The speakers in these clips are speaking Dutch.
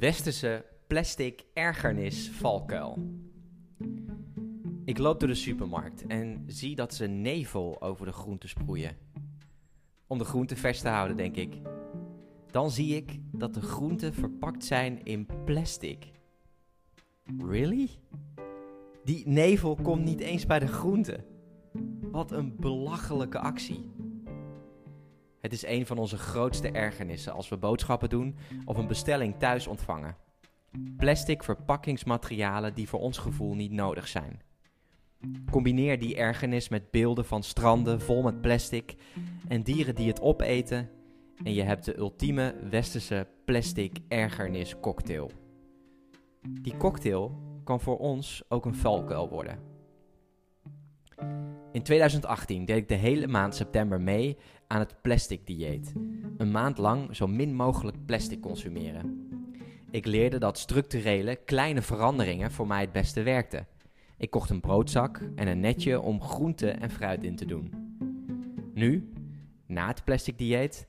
westerse plastic ergernis valkuil. Ik loop door de supermarkt en zie dat ze nevel over de groenten sproeien. Om de groenten vers te houden, denk ik. Dan zie ik dat de groenten verpakt zijn in plastic. Really? Die nevel komt niet eens bij de groenten. Wat een belachelijke actie. Het is een van onze grootste ergernissen als we boodschappen doen of een bestelling thuis ontvangen. Plastic verpakkingsmaterialen die voor ons gevoel niet nodig zijn. Combineer die ergernis met beelden van stranden vol met plastic en dieren die het opeten en je hebt de ultieme westerse plastic ergernis cocktail. Die cocktail kan voor ons ook een valkuil worden. In 2018 deed ik de hele maand september mee aan het plastic dieet. Een maand lang zo min mogelijk plastic consumeren. Ik leerde dat structurele, kleine veranderingen voor mij het beste werkten. Ik kocht een broodzak en een netje om groente en fruit in te doen. Nu, na het plastic dieet,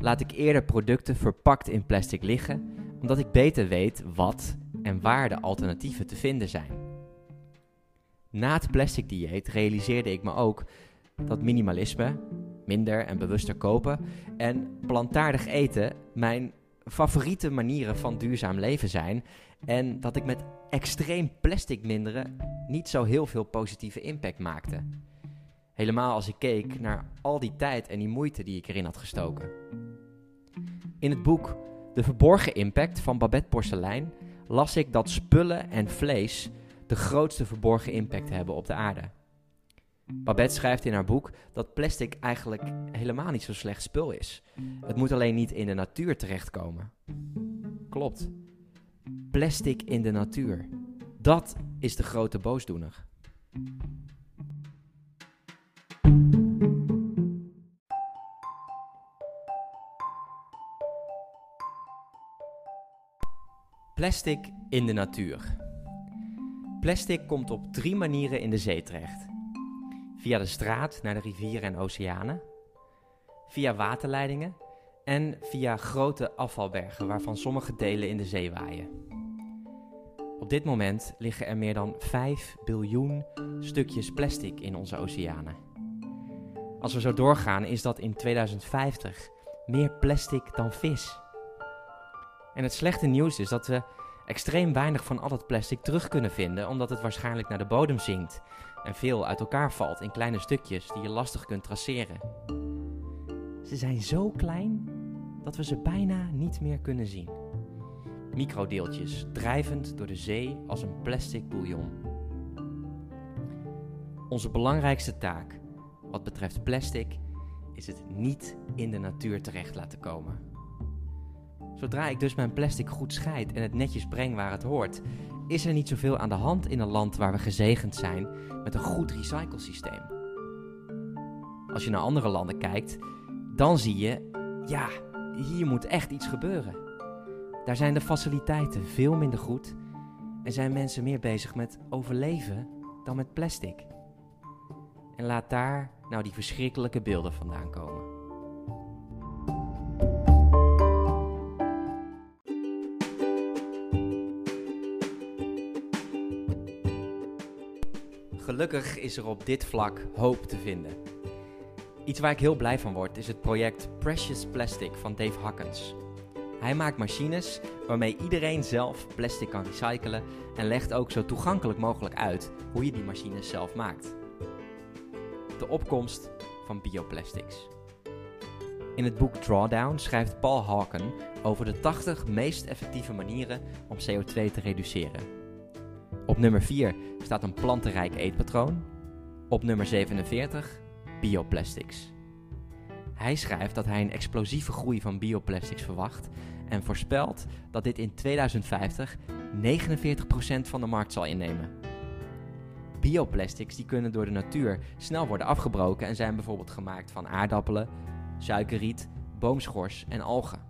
laat ik eerder producten verpakt in plastic liggen, omdat ik beter weet wat en waar de alternatieven te vinden zijn. Na het plastic dieet realiseerde ik me ook dat minimalisme, minder en bewuster kopen en plantaardig eten mijn favoriete manieren van duurzaam leven zijn en dat ik met extreem plastic minderen niet zo heel veel positieve impact maakte. Helemaal als ik keek naar al die tijd en die moeite die ik erin had gestoken. In het boek De Verborgen Impact van Babette Porcelein las ik dat spullen en vlees de grootste verborgen impact hebben op de aarde. Babette schrijft in haar boek dat plastic eigenlijk helemaal niet zo slecht spul is. Het moet alleen niet in de natuur terechtkomen. Klopt. Plastic in de natuur. Dat is de grote boosdoener. Plastic in de natuur. Plastic komt op drie manieren in de zee terecht. Via de straat naar de rivieren en oceanen, via waterleidingen en via grote afvalbergen waarvan sommige delen in de zee waaien. Op dit moment liggen er meer dan 5 biljoen stukjes plastic in onze oceanen. Als we zo doorgaan is dat in 2050 meer plastic dan vis. En het slechte nieuws is dat we extreem weinig van al het plastic terug kunnen vinden, omdat het waarschijnlijk naar de bodem zinkt en veel uit elkaar valt in kleine stukjes die je lastig kunt traceren. Ze zijn zo klein dat we ze bijna niet meer kunnen zien. Microdeeltjes drijvend door de zee als een plastic bouillon. Onze belangrijkste taak wat betreft plastic is het niet in de natuur terecht laten komen. Zodra ik dus mijn plastic goed scheid en het netjes breng waar het hoort, is er niet zoveel aan de hand in een land waar we gezegend zijn met een goed recyclesysteem. Als je naar andere landen kijkt, dan zie je, ja, hier moet echt iets gebeuren. Daar zijn de faciliteiten veel minder goed en zijn mensen meer bezig met overleven dan met plastic. En laat daar nou die verschrikkelijke beelden vandaan komen. Gelukkig is er op dit vlak hoop te vinden. Iets waar ik heel blij van word is het project Precious Plastic van Dave Hakkens. Hij maakt machines waarmee iedereen zelf plastic kan recyclen en legt ook zo toegankelijk mogelijk uit hoe je die machines zelf maakt. De opkomst van bioplastics. In het boek Drawdown schrijft Paul Hawken over de 80 meest effectieve manieren om CO2 te reduceren. Op nummer 4 staat een plantenrijk eetpatroon. Op nummer 47 bioplastics. Hij schrijft dat hij een explosieve groei van bioplastics verwacht en voorspelt dat dit in 2050 49% van de markt zal innemen. Bioplastics die kunnen door de natuur snel worden afgebroken en zijn bijvoorbeeld gemaakt van aardappelen, suikerriet, boomschors en algen.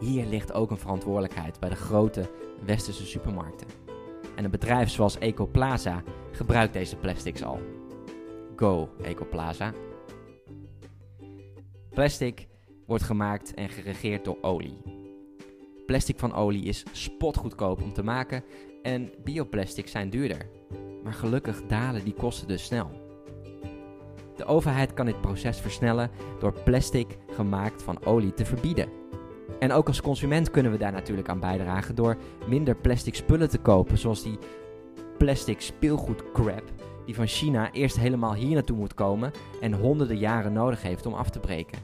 Hier ligt ook een verantwoordelijkheid bij de grote westerse supermarkten. En een bedrijf zoals Ecoplaza gebruikt deze plastics al. Go Ecoplaza. Plastic wordt gemaakt en geregeerd door olie. Plastic van olie is spotgoedkoop om te maken en bioplastics zijn duurder. Maar gelukkig dalen die kosten dus snel. De overheid kan dit proces versnellen door plastic gemaakt van olie te verbieden. En ook als consument kunnen we daar natuurlijk aan bijdragen door minder plastic spullen te kopen, zoals die plastic speelgoed crap die van China eerst helemaal hier naartoe moet komen en honderden jaren nodig heeft om af te breken.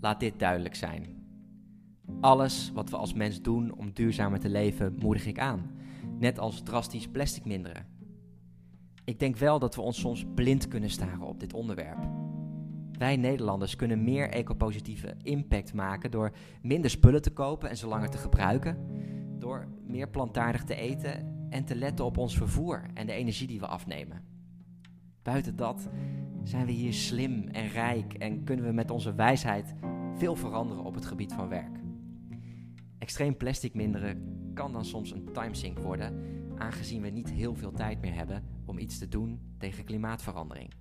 Laat dit duidelijk zijn. Alles wat we als mens doen om duurzamer te leven, moedig ik aan. Net als drastisch plastic minderen. Ik denk wel dat we ons soms blind kunnen staren op dit onderwerp. Wij Nederlanders kunnen meer ecopositieve impact maken door minder spullen te kopen en ze langer te gebruiken. Door meer plantaardig te eten en te letten op ons vervoer en de energie die we afnemen. Buiten dat zijn we hier slim en rijk en kunnen we met onze wijsheid veel veranderen op het gebied van werk. Extreem plastic minderen kan dan soms een timesink worden, aangezien we niet heel veel tijd meer hebben om iets te doen tegen klimaatverandering.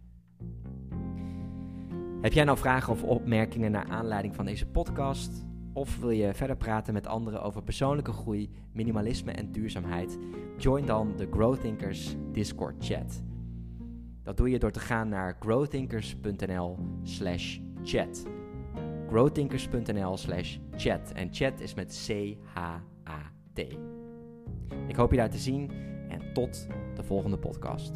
Heb jij nou vragen of opmerkingen naar aanleiding van deze podcast? Of wil je verder praten met anderen over persoonlijke groei, minimalisme en duurzaamheid? Join dan de Growthinkers Discord chat. Dat doe je door te gaan naar growthinkers.nl/slash chat. growthinkers.nl/slash chat. En chat is met C-H-A-T. Ik hoop je daar te zien en tot de volgende podcast.